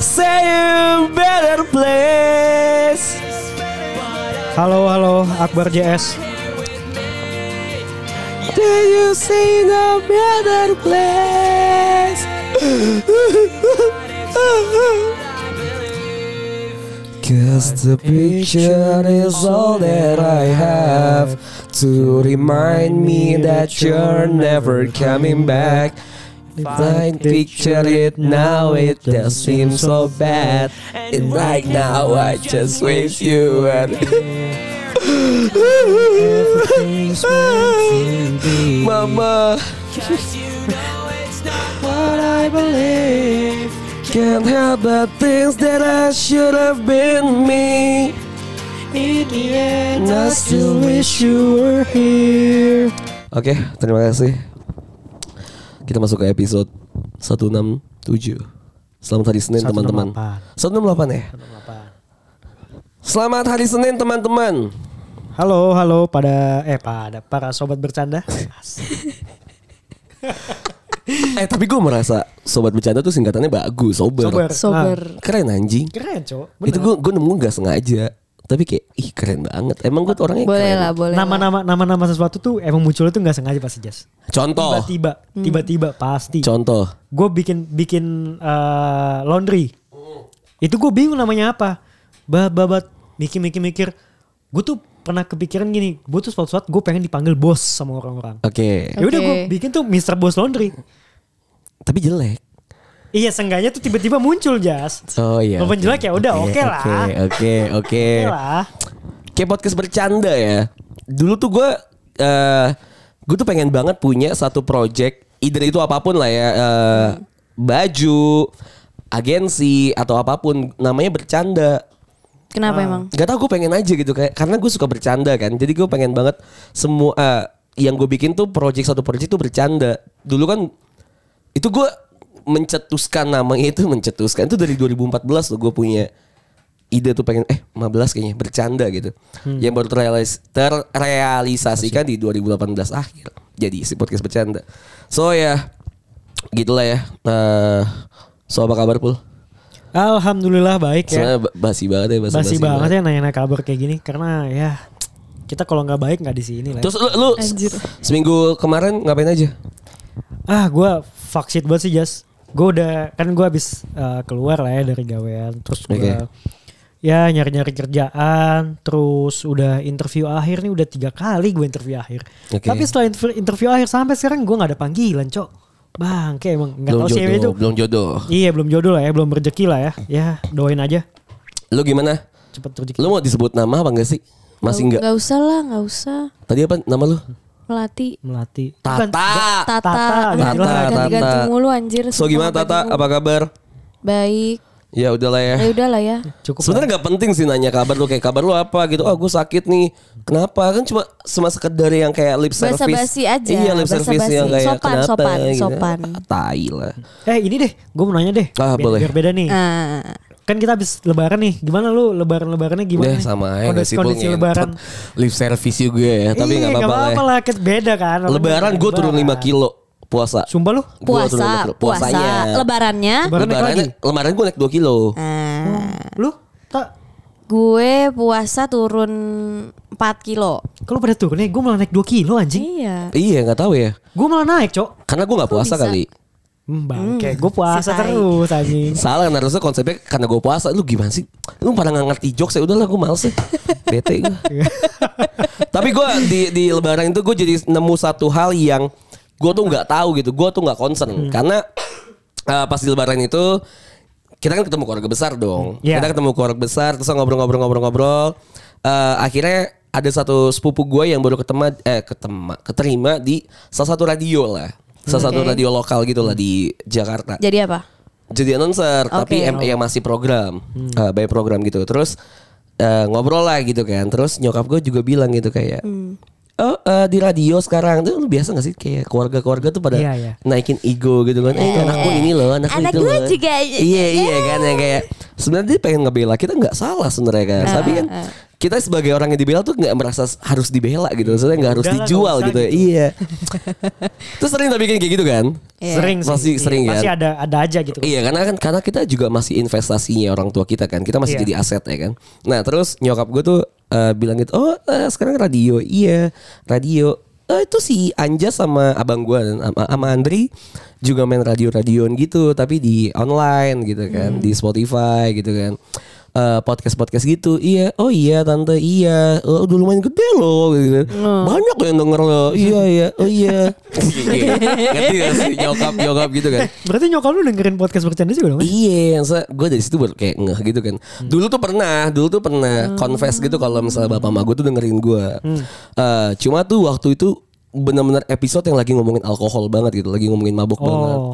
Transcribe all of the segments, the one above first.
say a better place. Halo halo Akbar JS. Did you say a better place? Cause the picture is all that I have to remind me that you're never coming back. I picture it now, it does seem so bad. And right now, I just wish you were. Mama. what I believe. Can't help the things that I should have been me. In the end, I still wish you were here. Oke, terima kasih. Kita masuk ke episode 167. Selamat hari Senin 168. teman-teman. 168 ya? Selamat hari Senin teman-teman. Halo halo pada eh pada para sobat bercanda. Eh tapi gue merasa sobat bercanda tuh singkatannya bagus, sober. Sober. Sober. Keren anjing. Keren cok. Itu gue gue nemu gak sengaja. Tapi kayak ih keren banget. Emang gue tuh orangnya Boleh keren. lah, boleh. lah. Nama-nama nama-nama sesuatu tuh emang munculnya tuh nggak sengaja pasti Jas. Contoh. Tiba-tiba, tiba-tiba pasti. Contoh. Gue bikin bikin eh, laundry. Itu gue bingung namanya apa. Ba babat mikir-mikir-mikir. Gue tuh pernah kepikiran gini. Gue tuh suatu saat gue pengen dipanggil bos sama orang-orang. Oke. Ya udah gue bikin tuh Mr. Boss Laundry. Tapi jelek. Iya, seenggaknya tuh tiba-tiba muncul Jas. Oh iya. Walaupun jelek ya udah oke lah. Oke, oke, oke. Oke lah. Kayak podcast bercanda ya. Dulu tuh gue eh gue tuh pengen banget punya satu project, either itu apa pun lah ya, eh, baju, agensi atau apa pun, namanya bercanda. Kenapa Ah. emang? Gak tau gue pengen aja gitu kayak karena gue suka bercanda kan. Jadi gue pengen banget semua eh, yang gue bikin tuh project satu project tuh bercanda. Dulu kan itu gue mencetuskan namanya itu mencetuskan itu dari 2014 tuh gue punya ide tuh pengen eh 15 kayaknya bercanda gitu. Yang baru terrealis, terrealisasikan di 2018 akhir. Jadi si podcast bercanda. So ya gitulah ya. Eh so apa kabar Pul? Alhamdulillah baik ya. Soalnya basi banget ya basi, Basi banget ya nanya-nanya kabar kayak gini karena ya kita kalau nggak baik nggak di sini lah. ya. Terus lu, lu Anjir. seminggu kemarin ngapain aja? Ah, gue fuck shit banget sih Jas. Gue udah kan gue habis uh, keluar lah ya dari gawean. Terus gue Oke. ya nyari-nyari kerjaan. Terus udah interview akhir nih udah tiga kali gue interview akhir. Oke. Tapi setelah interview, interview akhir sampai sekarang gue nggak ada panggilan cok. Bang, kayak emang nggak tahu sih jodoh, itu. belum jodoh. Iya belum jodoh lah ya, belum rezeki lah ya. Ya doain aja Lu gimana? cepet rezeki. Lu mau disebut nama apa enggak sih? Masih enggak? Gak usah lah, gak usah. Tadi apa nama lu? Melati. Melati. Tata. Bukan, Tata. Tata, Ganti- Tata, Ganti-ganti Tata. mulu anjir. So gimana Tata? Apa kabar? Baik. Ya udahlah ya. Ya udah lah ya. Cukup. Sebenarnya nggak penting sih nanya kabar lu kayak kabar lu apa gitu. Oh gue sakit nih. Kenapa? Kan cuma cuma sekedar yang kayak lip service. Basa-basi aja, Iya lip service basa-basi. yang kayak Sopan, kenapa sopan, gitu. sopan. Ah, Tai lah. Eh ini deh, gue mau nanya deh. Ah, biar, boleh. biar beda nih. Ah, Kan kita habis lebaran nih. Gimana lu lebaran-lebarannya Deh gimana? nih? sama aja Kondisi, kondisi lebaran. Lip service juga ya. Tapi Iya, nggak apa-apa lah ya. lah. kan Beda kan. Lebaran gue turun 5 lebaran. kilo puasa. Sumpah lu? Gua turun puasa, kilo. puasa. Puasanya. Lebarannya. Lebaran Lebarannya, lebaran gue naik 2 kilo. Ah, Lu? Tak? gue puasa turun 4 kilo. Kalau pada turun nih, gue malah naik 2 kilo anjing. Iya. Iya nggak tahu ya. Gue malah naik, Cok. Karena gue nggak puasa bisa? kali. Hmm, bangke, gue puasa si tai. terus anjing. Salah kan harusnya konsepnya karena gue puasa. Lu gimana sih? Lu pada gak ngerti jokes ya? Udahlah gue males ya. Bete gue Tapi gue di, di lebaran itu Gue jadi nemu satu hal yang Gue tuh gak tahu gitu. Gue tuh gak concern. Karena eh, Pas di lebaran itu Kita kan ketemu keluarga besar dong. Iya. Kita ketemu keluarga besar Terus ngobrol-ngobrol-ngobrol-ngobrol Eh, Akhirnya ada satu sepupu gue yang baru ketemu eh ketemu keterima di salah satu radio lah salah satu radio lokal gitu lah di Jakarta. Jadi apa? jadi announcer tapi Oke. em- yang masih program. Eh, by program gitu. Terus eh, ngobrol lah gitu kan. Terus nyokap gue juga bilang gitu kayak oh eh, di radio sekarang. Tuh lu biasa gak sih? Kayak keluarga-keluarga tuh pada Iya, iya. naikin ego gitu kan. Eh anakku ini loh anakku Anak itu gue loh. juga. iya iya kan yang kayak sebenarnya dia pengen ngebela kita nggak salah sebenarnya kan. Tapi kan kita sebagai orang yang dibela tuh nggak merasa harus dibela gitu. Maksudnya nggak harus dijual gitu. ya. gitu. Iya. Terus sering tapi kayak gitu kan? Iya. Sering sih. Pasti Iya, sering kan? Pasti ada ada aja gitu. Iya karena kan karena kita juga masih investasinya orang tua kita kan kita masih Iya. jadi aset ya kan. Nah terus nyokap gue tuh eh, bilang gitu oh eh, sekarang radio iya radio Eh, itu si Anja sama abang gue dan sama, sama Andri juga main radio-radioan gitu tapi di online gitu kan di Spotify gitu kan Eh, podcast-podcast gitu iya oh iya tante iya oh, udah lumayan gede loh gitu banyak yang denger loh iya iya oh iya ngerti gak sih nyokap nyokap gitu kan Berarti nyokap lu dengerin podcast bercanda juga dong? kan? Iya, gue dari situ baru kayak ngeh gitu kan. Dulu tuh pernah, dulu tuh pernah confess gitu kalau misalnya bapak emak gue tuh dengerin gue. Eh, cuma tuh waktu itu benar-benar episode yang lagi ngomongin alkohol banget gitu, lagi ngomongin mabuk banget.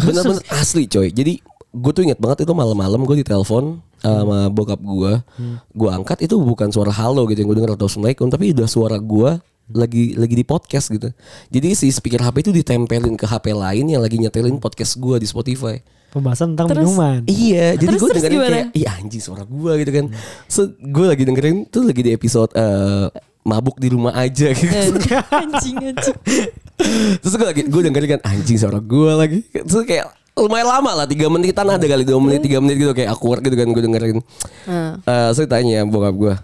Oh. Bener-bener asli coy. Jadi gue tuh inget banget itu malam-malam gue ditelepon sama bokap gue. Gue angkat itu bukan suara halo gitu yang gue denger atau assalamualaikum, tapi udah suara gue lagi lagi di podcast gitu. Jadi si speaker HP itu ditempelin ke HP lain yang lagi nyetelin podcast gue di Spotify. Pembahasan tentang Terus- minuman. Iya, jadi gue dengerin gimana? kayak, iya anjing suara gue gitu kan. So, gue lagi dengerin tuh lagi di episode eh, mabuk di rumah aja gitu. anjing anjing. Terus gue lagi gue dengerin kan anjing suara gue lagi. Terus kayak lumayan lama lah tiga menitan ada kali dua menit tiga menit gitu kayak awkward gitu kan gue dengerin. Hmm. Eh, saya tanya bokap gue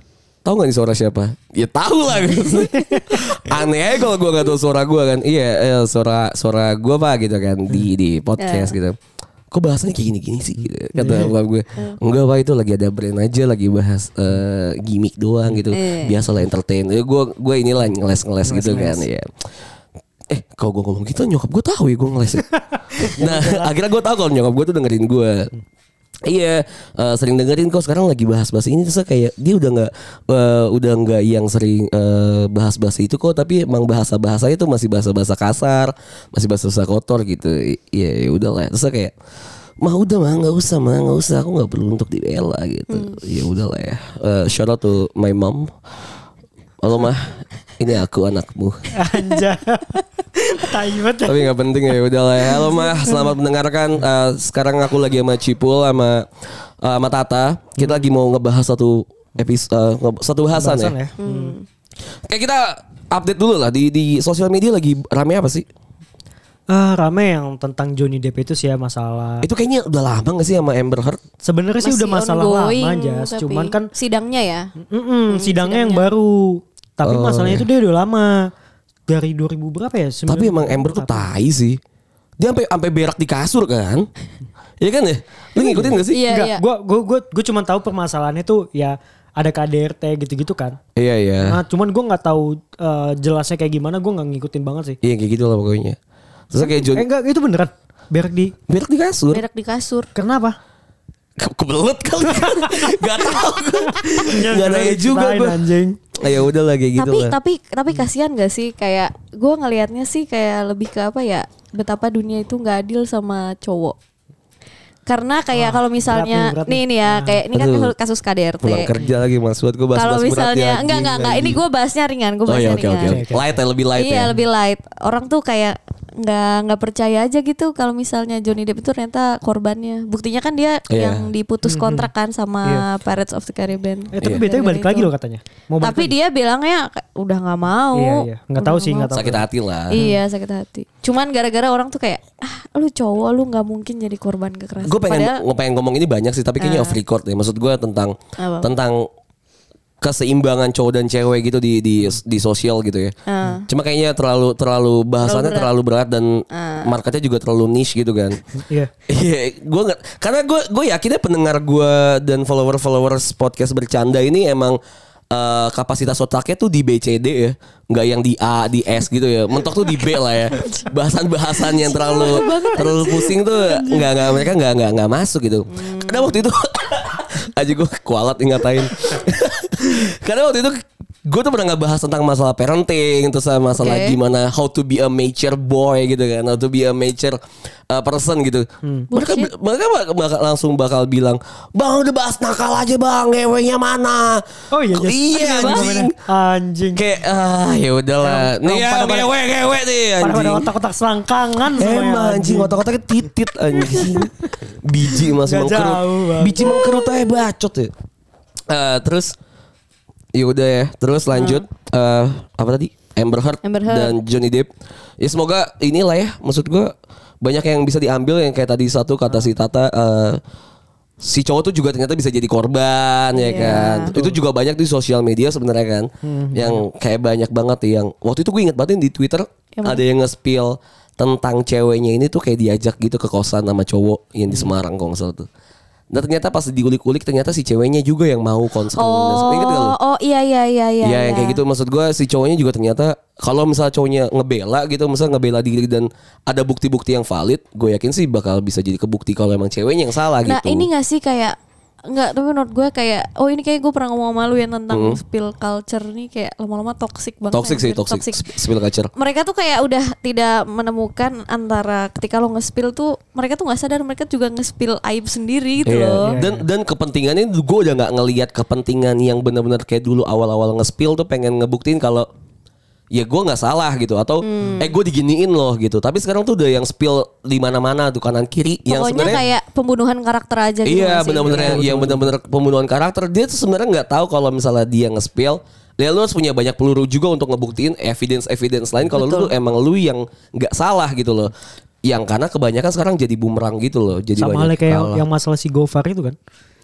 tahu nggak nih suara siapa? Ya tahu lah gitu. Aneh aja kalau gue nggak tahu suara gue kan. Iya eh, suara suara gue pak gitu kan di di podcast gitu. Kok bahasanya kayak gini-gini sih gitu. Kata bokap gue. Enggak pak itu lagi ada brand aja lagi bahas eh, gimmick doang gitu. Biasa lah entertain. Gue gue inilah ngeles-ngeles gitu kan ya. Eh kalau gue ngomong gitu nyokap gue tahu ya gue ngeles ya. nah akhirnya gue tahu kalau nyokap gue tuh dengerin gue. Iya, eh, sering dengerin kok sekarang lagi bahas-bahas ini terus kayak dia udah nggak eh, udah nggak yang sering eh, bahas-bahas itu kok, tapi emang bahasa-bahasanya tuh masih bahasa-bahasa kasar, masih bahasa-bahasa kotor gitu. Iya, ya udah lah. Terus kayak mah udah mah nggak usah mah nggak usah aku nggak perlu untuk dibela gitu. Ya udah lah ya. Eh, shout out to my mom. Halo mah, ini aku anakmu. Anja. Tapi nggak penting ya udah lah ya. Halo mah, selamat mendengarkan. Eh, sekarang aku lagi sama Cipul sama eh, sama Tata. Kita lagi mau ngebahas satu episode satu bahasan ya. Ya. Kayak kita update dulu lah di di sosial media lagi rame apa sih? Ah, rame yang tentang Johnny Depp itu sih ya masalah. Itu kayaknya udah lama gak sih sama Amber Heard? Sebenarnya sih udah masalah ongoing, lama tapi cuman kan sidangnya ya. mm-mm, sidangnya yang baru. Tapi masalahnya itu dia udah lama. Dari 2000 berapa ya? Tapi emang Amber tuh tai sih. Dia sampai sampai berak di kasur kan? Iya kan ya? Lu ngikutin gak sih? Iya, Enggak, iya. gua gua gua gua cuma tahu permasalahannya tuh ya ada KDRT gitu-gitu kan. Iya iya. Nah, cuman gua nggak tahu eh, jelasnya kayak gimana, gua nggak ngikutin banget sih. Iya kayak gitu lah pokoknya. Terus kayak John Eh enggak, itu beneran. Berak di berak di kasur. Berak di kasur. Kenapa? Ke- kebelet kali Gak tau Gak nanya juga gue anjing. Ya udah lah kayak gitu tapi lah tapi tapi kasihan gak sih? Kayak gue ngelihatnya sih kayak lebih ke apa ya betapa dunia itu nggak adil sama cowok. Karena kayak kalau misalnya berat nih, berat nih nih. ya kayak ini kan Aduh. kasus KDRT Pulang kerja lagi mas Buat gue bahas kalau misalnya enggak enggak enggak. Ini gue bahasnya ringan gue Oh bahasnya iya oke. ringan. Oke Light ya lebih light iya ya. lebih light. Orang tuh kayak nggak nggak percaya aja gitu kalau misalnya Johnny Depp itu ternyata korbannya buktinya kan dia Iya. yang diputus kontrak kan sama Pirates of the Caribbean Eh tapi Iya. BTW balik Gara-gara lagi itu. loh katanya. Mau tapi lagi. dia bilangnya udah nggak mau Iya, iya. Nggak tahu sih, nggak tahu. Sakit hati lah Iya sakit hati. Cuman gara-gara orang tuh kayak ah lu cowok lu nggak mungkin jadi korban kekerasan. Gue pengen Padahal gue pengen ngomong ini banyak sih Tapi kayaknya off record ya Maksud gue tentang Apa? Tentang keseimbangan cowok dan cewek gitu di di di sosial gitu ya. Ah. Cuma kayaknya terlalu terlalu bahasannya terlalu berat, dan marketnya juga terlalu niche gitu kan. Iya. Iya, gue nggak karena gue gue yakinnya pendengar gue dan follower followers podcast bercanda ini emang eh, kapasitas otaknya tuh di BCD ya, nggak yang di A di S gitu ya. Mentok tuh di B lah ya. Bahasan-bahasan yang terlalu terlalu pusing tuh nggak nggak mereka nggak nggak nggak masuk gitu. Karena waktu itu aja gue kualat ngatain. Karena waktu itu gue tuh pernah ngebahas tentang masalah parenting terus sama masalah Oke. gimana how to be a mature boy gitu kan how to be a mature uh, person gitu. Mereka Bullshit. mereka bak- bakal langsung bakal bilang bang udah bahas nakal aja bang ngewenya mana? Oh iya, Jas. iya Aduh, anjing. Anjing. kayak ah ya udahlah. Nih ya pada- pada- ngewe ngewe nih Pada pada anjing otak-otak selangkangan Emang anjing otak-otaknya titit anjing. Biji masih mengkerut. Biji mengkerut aja bacot ya. Eh, Terus Ya udah ya. Terus lanjut eh, apa tadi? Amber Heard, Amber Heard. dan Johnny Depp. Ya semoga inilah ya. Maksud gue banyak yang bisa diambil yang kayak tadi satu kata si Tata. eh, si cowok tuh juga ternyata bisa jadi korban ya Iya. kan. Itu juga banyak di sosial media sebenarnya kan. Yang kayak banyak banget yang waktu itu gue inget banget di Twitter mana? ada yang nge-spill tentang ceweknya ini tuh kayak diajak gitu ke kosan sama cowok yang di Semarang kalau nggak salah tuh. Dan ternyata pas diulik-ulik ternyata si ceweknya juga yang mau konser. Oh, Ingat gak lu? oh iya iya iya iya. Iya yang kayak gitu maksud gue si cowoknya juga ternyata kalau misalnya cowoknya ngebela gitu misalnya ngebela diri dan ada bukti-bukti yang valid gue yakin sih bakal bisa jadi kebukti kalau emang ceweknya yang salah Nah gitu. ini gak sih kayak Enggak, tapi menurut gue kayak oh ini kayak gue pernah ngomong sama lu ya tentang spill culture nih kayak lama-lama toxic banget. Hmm. toxic sih anjir, toxic, spill culture. Mereka tuh kayak udah tidak menemukan antara ketika lo nge-spill tuh mereka tuh nggak sadar mereka juga nge-spill aib sendiri gitu Iya. loh. Dan dan kepentingannya gue udah nggak ngelihat kepentingan yang benar-benar kayak dulu awal-awal nge-spill tuh pengen ngebuktiin kalau ya gue nggak salah gitu atau Hmm. eh gue diginiin loh gitu. Tapi sekarang tuh udah yang spill di mana-mana tuh kanan kiri yang Pokoknya sebenarnya kayak pembunuhan karakter aja gitu. Iya benar-benar yang, yang benar-benar pembunuhan karakter dia tuh sebenarnya nggak tahu kalau misalnya dia nge-spill dia lu harus punya banyak peluru juga untuk ngebuktiin evidence evidence lain kalau lu emang lu yang nggak salah gitu loh yang karena kebanyakan sekarang jadi bumerang gitu loh jadi Sama kayak kalah. yang masalah si Gofar itu kan.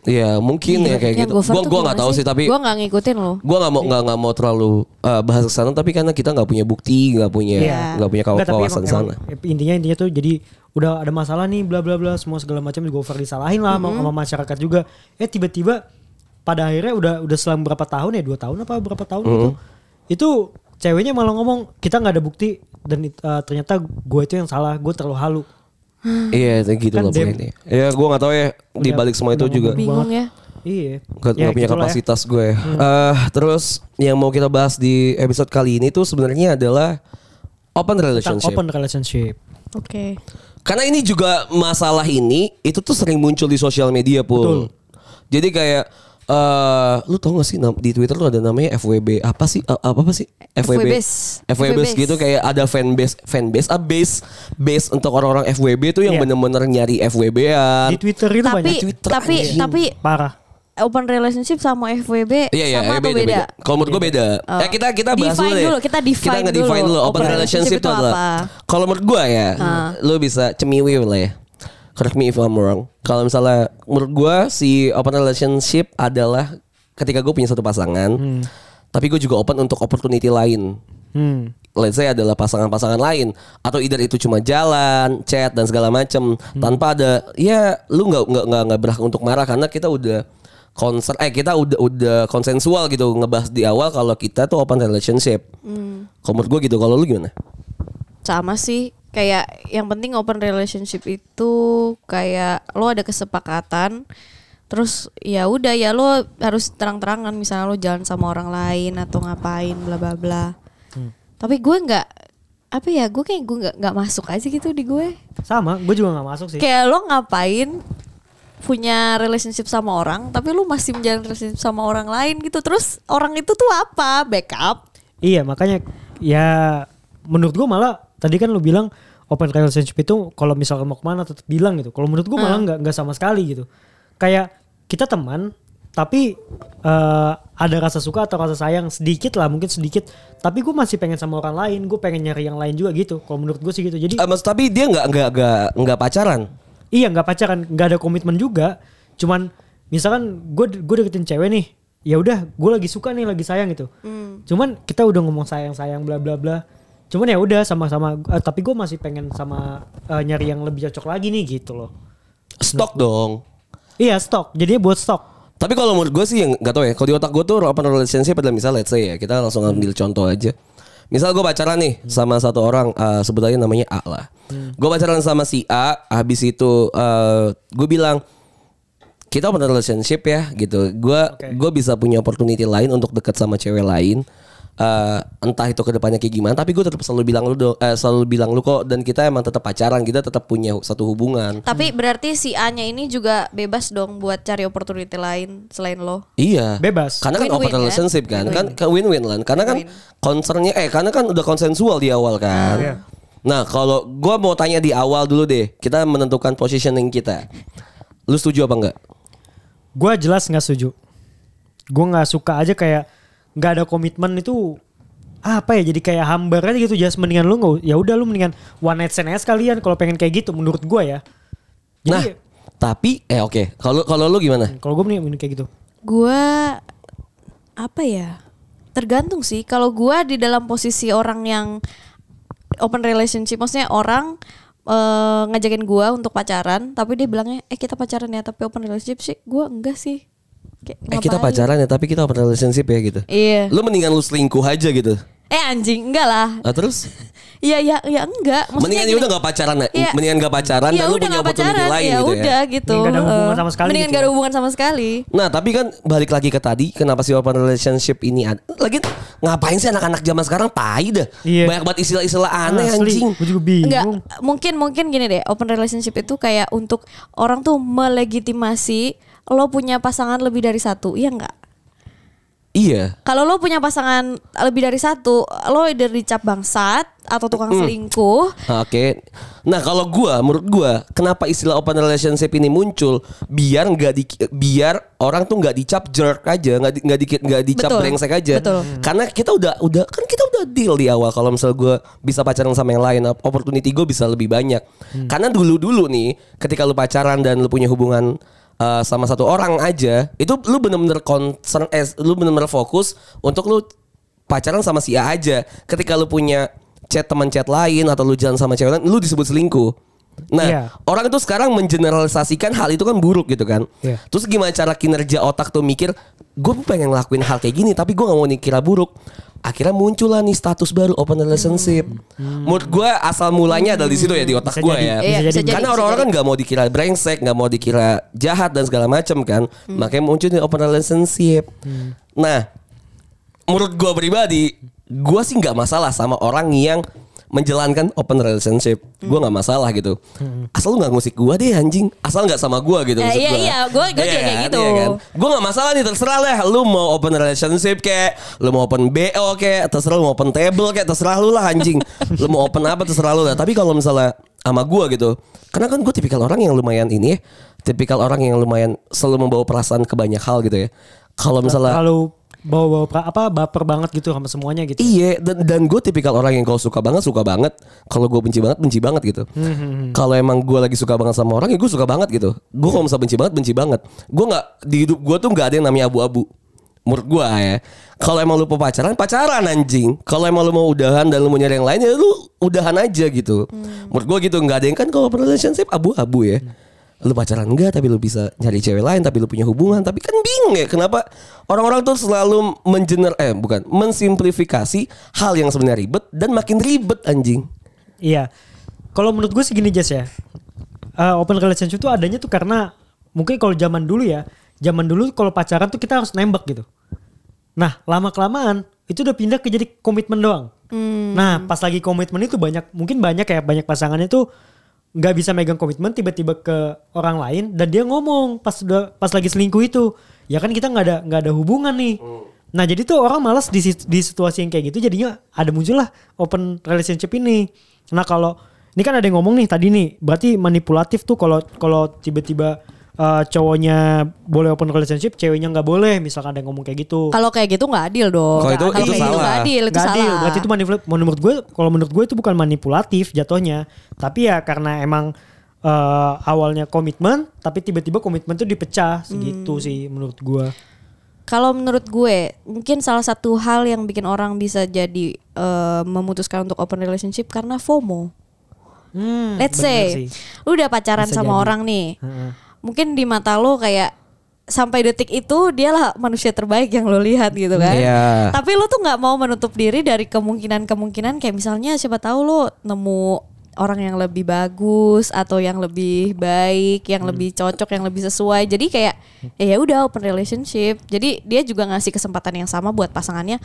Iya mungkin ya kayak Yang gitu. Tuh gua nggak tahu sih tapi Gue nggak ngikutin loh. gua nggak mau nggak nggak mau terlalu uh, bahas ke sana tapi karena kita nggak punya bukti nggak punya Iya. nggak punya Enggak, tapi kawasan emang- sana. emang intinya intinya tuh jadi udah ada masalah nih bla bla bla semua segala macam Gofar disalahin lah sama- sama masyarakat juga. Eh tiba-tiba pada akhirnya udah udah selang berapa tahun ya dua tahun apa berapa tahun gitu itu ceweknya malah ngomong kita nggak ada bukti dan uh, ternyata gue itu yang salah gue terlalu halu Iya gitu Kan loh poinnya. Ya gua nggak tahu ya di balik semua itu juga. Bingung ya. iya Gak, Ya, punya gitulah ya. kapasitas gue. Eh, terus yang mau kita bahas di episode kali ini tuh sebenarnya adalah open tentang relationship. open relationship Oke. Karena ini juga masalah ini itu tuh sering muncul di sosial media pun. Betul. Jadi kayak eh lu tau gak sih di Twitter tuh ada namanya FWB apa sih Eh, apa apa sih FWB. FWB FWBs. gitu kayak ada fanbase fanbase ah base base untuk orang-orang FWB tuh yang Iya. bener-bener nyari FWB-an. di Twitter itu Tapi banyak Twitter, tapi anjing. tapi parah open relationship sama FWB Iya iya sama eh, atau beda? Kalau menurut gue beda. Oh. Eh kita kita bahas Define dulu dulu, kita define nge-define dulu. dulu. Open Open relationship relationship itu adalah. apa? Kalau menurut gue ya, lu bisa cemiwi lah ya. Correct me if I'm wrong. Kalau misalnya menurut gue si open relationship adalah ketika gue punya satu pasangan, tapi gue juga open untuk opportunity lain. hmm. Let's say adalah pasangan-pasangan lain atau either itu cuma jalan, chat dan segala macam tanpa ada ya lu nggak nggak nggak nggak berhak untuk marah karena kita udah konser eh kita udah udah konsensual gitu ngebahas di awal kalau kita tuh open relationship. Kalau menurut gue gitu kalau lu gimana? Sama sih kayak yang penting open relationship itu kayak lo ada kesepakatan terus ya udah ya lo harus terang-terangan misalnya lo jalan sama orang lain atau ngapain bla bla bla. Tapi gue nggak apa ya gue kayak gue nggak nggak masuk aja gitu di gue. Sama gue juga nggak masuk sih. Kayak lo ngapain punya relationship sama orang tapi lo masih menjalin relationship sama orang lain gitu. Terus orang itu tuh apa? Backup? Iya makanya ya menurut gua malah tadi kan lu bilang open relationship itu kalau misalkan mau ke mana tetap bilang gitu. Kalau menurut gua malah nggak nggak sama sekali gitu. Kayak kita teman tapi eh, ada rasa suka atau rasa sayang sedikit lah mungkin sedikit. Tapi gue masih pengen sama orang lain. Gue pengen nyari yang lain juga gitu. Kalau menurut gue sih gitu. Jadi Eh, mas tapi dia nggak nggak nggak nggak pacaran. iya nggak pacaran nggak ada komitmen juga. Cuman misalkan gue gue deketin cewek nih ya udah gue lagi suka nih lagi sayang gitu cuman kita udah ngomong sayang sayang bla bla bla cuman ya udah sama-sama eh, tapi gue masih pengen sama eh, nyari yang lebih cocok lagi nih gitu loh Stok dong. iya stok jadinya buat stok Tapi kalau menurut gue sih yang nggak tahu ya. Kalau di otak gue tuh open relationship adalah misal let's say ya kita langsung ambil contoh aja. Misal gue pacaran nih sama satu orang eh, sebetulnya namanya A lah. Gue pacaran sama si A, habis itu eh, gue bilang kita open relationship ya gitu. Gue Oke. gue bisa punya opportunity lain untuk dekat sama cewek lain. Eh, entah itu ke depannya kayak gimana, tapi gue tetap selalu bilang lu do, eh, selalu bilang lu kok dan kita emang tetap pacaran, kita tetap punya satu hubungan. Tapi berarti si A-nya ini juga bebas dong buat cari opportunity lain selain lo. Iya. Bebas. Karena kan open kan? relationship kan. Kan ke win-win lah. Karena kan concernnya eh karena kan udah konsensual di awal kan. Iya. Nah, kalau gua mau tanya di awal dulu deh. Kita menentukan positioning kita. Lu setuju apa enggak? gue jelas nggak setuju gue nggak suka aja kayak nggak ada komitmen itu apa ya jadi kayak hambar aja gitu just mendingan lu nggak ya udah lu mendingan one night stand aja sekalian kalau pengen kayak gitu menurut gua ya Nah, jadi tapi eh oke. Kalau kalau lu gimana? kalau gue mendingan kayak gitu Gua apa ya? Tergantung sih. Kalau gua di dalam posisi orang yang open relationship, maksudnya orang eh, ngajakin gua untuk pacaran, tapi dia bilangnya, eh kita pacaran ya, tapi open relationship sih, gua enggak sih. Kayak, Eh kita pacaran ya tapi kita open relationship ya gitu. Iya. Lu mendingan lu selingkuh aja gitu. Eh anjing, enggak lah. Ah, terus? Iya, ya, ya enggak. Maksudnya mendingan ya gini- udah gak pacaran Iya. mendingan gak pacaran ya dan lu udah punya opportunity pacaran, lain ya gitu ya. udah gitu. Nggak ada hubungan sama sekali Mendingan gitu gak ya. ada hubungan sama sekali. Nah tapi kan balik lagi ke tadi Kenapa sih open relationship ini ada Lagi ngapain sih anak-anak zaman sekarang Tai dah Iya. Banyak banget istilah-istilah aneh Asli, anjing gue juga bingung Enggak, mungkin mungkin gini deh, open relationship itu kayak untuk orang tuh melegitimasi lo punya pasangan lebih dari satu, iya enggak? Iya. Kalau lo punya pasangan lebih dari satu, lo either dicap bangsat atau tukang selingkuh. Ah, Oke. Nah kalau gua Menurut gua Kenapa istilah open relationship ini muncul? Biar nggak di, Biar orang tuh nggak dicap jerk aja nggak di, nggak di, nggak dicap Betul, brengsek aja. Betul. Karena kita udah udah Kan kita udah deal di awal Kalau misal gua Bisa pacaran sama yang lain Opportunity gue bisa lebih banyak. Karena dulu-dulu nih Ketika lu pacaran Dan lu punya hubungan uh, sama satu orang aja itu lu bener-bener concern eh, lu bener-bener fokus untuk lu pacaran sama si A aja ketika lu punya chat teman chat lain atau lu jalan sama cewek lain lu disebut selingkuh nah Iya. orang itu sekarang mengeneralisasikan hal itu kan buruk gitu kan Iya. terus gimana cara kinerja otak tuh mikir gue pengen ngelakuin hal kayak gini tapi gue nggak mau dikira buruk. Akhirnya muncul lah nih status baru open relationship. Menurut gue asal mulanya adalah di situ ya di otak gue ya. Iya, bisa jadi. karena orang-orang kan nggak mau dikira brengsek, nggak mau dikira jahat dan segala macam kan, makanya muncul nih open relationship. Nah, menurut gue pribadi, gue sih nggak masalah sama orang yang menjalankan open relationship. Gue nggak masalah gitu. Asal lu nggak ngusik gue deh anjing. Asal nggak sama gue gitu. Eh, maksud iya, gua. iya, gua- gua juga kayak gitu. Gue nggak masalah nih terserah lah. Lu mau open relationship kayak, lu mau open BO kayak, terserah lu mau open table kayak, terserah lu lah anjing. lu mau open apa terserah lu lah. Tapi kalau misalnya sama gue gitu, karena kan gue tipikal orang yang lumayan ini ya, tipikal orang yang lumayan selalu membawa perasaan ke banyak hal gitu ya. Kalau misalnya Kalau bawa-bawa pra- apa baper banget gitu sama semuanya gitu. Iya dan, dan gue tipikal orang yang kalau suka banget suka banget. Kalau gue benci banget benci banget gitu. Kalau emang gue lagi suka banget sama orang ya gue suka banget gitu. Gue kalau misalnya benci banget benci banget. Gue nggak di hidup gue tuh nggak ada yang namanya abu-abu. Menurut gue ya. Kalau emang lu mau pacaran pacaran anjing. Kalau emang lu mau udahan dan lu mau nyari yang lain ya lu udahan aja gitu. Menurut gue gitu nggak ada yang kan kalau relationship abu-abu ya lu pacaran enggak tapi lu bisa nyari cewek lain tapi lu punya hubungan tapi kan bingung ya kenapa orang-orang tuh selalu mengener eh bukan mensimplifikasi hal yang sebenarnya ribet dan makin ribet anjing Iya. Kalau menurut gue sih gini Jas ya. Eh, open relationship tuh adanya tuh karena mungkin kalau zaman dulu ya, zaman dulu kalau pacaran tuh kita harus nembak gitu. Nah, lama kelamaan itu udah pindah ke jadi komitmen doang. Nah, pas lagi komitmen itu banyak mungkin banyak ya banyak pasangannya tuh nggak bisa megang komitmen tiba-tiba ke orang lain dan dia ngomong pas udah pas lagi selingkuh itu. Ya kan kita nggak ada nggak ada hubungan nih. Nah jadi tuh orang malas di, di situasi yang kayak gitu jadinya ada muncul lah open relationship ini. Nah kalau ini kan ada yang ngomong nih tadi nih berarti manipulatif tuh kalau kalau tiba-tiba eh, cowoknya boleh open relationship ceweknya nggak boleh misalkan ada yang ngomong kayak gitu Kalau kayak gitu nggak adil dong. Kalau itu- itu kayak gitu salah. nggak adil, itu Nggak salah. adil. Berarti itu manipulatif. Menurut gue, kalau menurut gue itu bukan manipulatif jatuhnya. Tapi ya karena emang eh, awalnya komitmen, tapi tiba-tiba komitmen itu dipecah segitu Hmm. sih menurut gue. Kalau menurut gue, mungkin salah satu hal yang bikin orang bisa jadi eh, memutuskan untuk open relationship karena FOMO. Hmm, Let's say, sih. lu udah pacaran Bisa sama jadi. orang nih, Heeh. Mungkin di mata lo kayak sampai detik itu dialah manusia terbaik yang lo lihat gitu kan. Iya. Tapi lo tuh nggak mau menutup diri dari kemungkinan-kemungkinan kayak misalnya siapa tahu lo nemu orang yang lebih bagus atau yang lebih baik, yang lebih cocok, yang lebih sesuai. Jadi kayak ya udah open relationship. Jadi dia juga ngasih kesempatan yang sama buat pasangannya.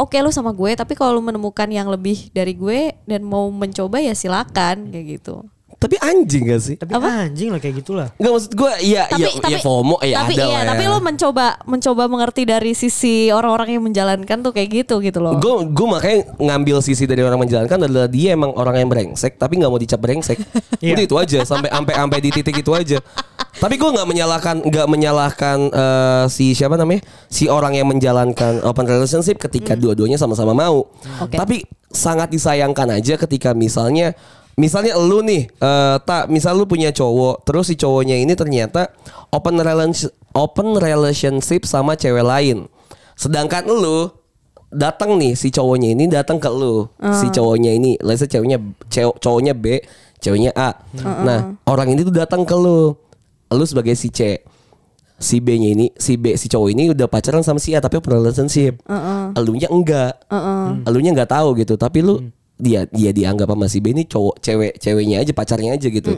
Oke lu sama gue, tapi kalau lu menemukan yang lebih dari gue dan mau mencoba ya silakan kayak gitu. Tapi anjing gak sih? Tapi anjing lah kayak gitulah. Enggak maksud gue iya iya ya FOMO ya tapi ada iya, lah ya. tapi lo mencoba mencoba mengerti dari sisi orang-orang yang menjalankan tuh kayak gitu gitu loh. Gue gue makanya ngambil sisi dari orang menjalankan adalah dia emang orang yang brengsek tapi nggak mau dicap brengsek. Iya. Udah itu aja sampai sampai sampai di titik itu aja. Tapi gue nggak menyalahkan nggak menyalahkan eh, si siapa namanya si orang yang menjalankan open relationship ketika dua-duanya sama-sama mau. Oke. Tapi sangat disayangkan aja ketika misalnya misalnya lu nih eh, tak misal lu punya cowok terus si cowoknya ini ternyata open relationship open relationship sama cewek lain. Sedangkan lu datang nih si cowoknya ini datang ke lu. Si cowoknya ini, let's say ceweknya cew- cowoknya B, ceweknya A. Nah, orang ini tuh datang ke lu. Lu sebagai si C. Si B-nya ini, si B si cowok ini udah pacaran sama si A tapi open relationship. Elunya enggak. Elunya enggak tahu gitu, tapi lu dia dia dianggap sama si B ini cowok cewek ceweknya aja pacarnya aja gitu.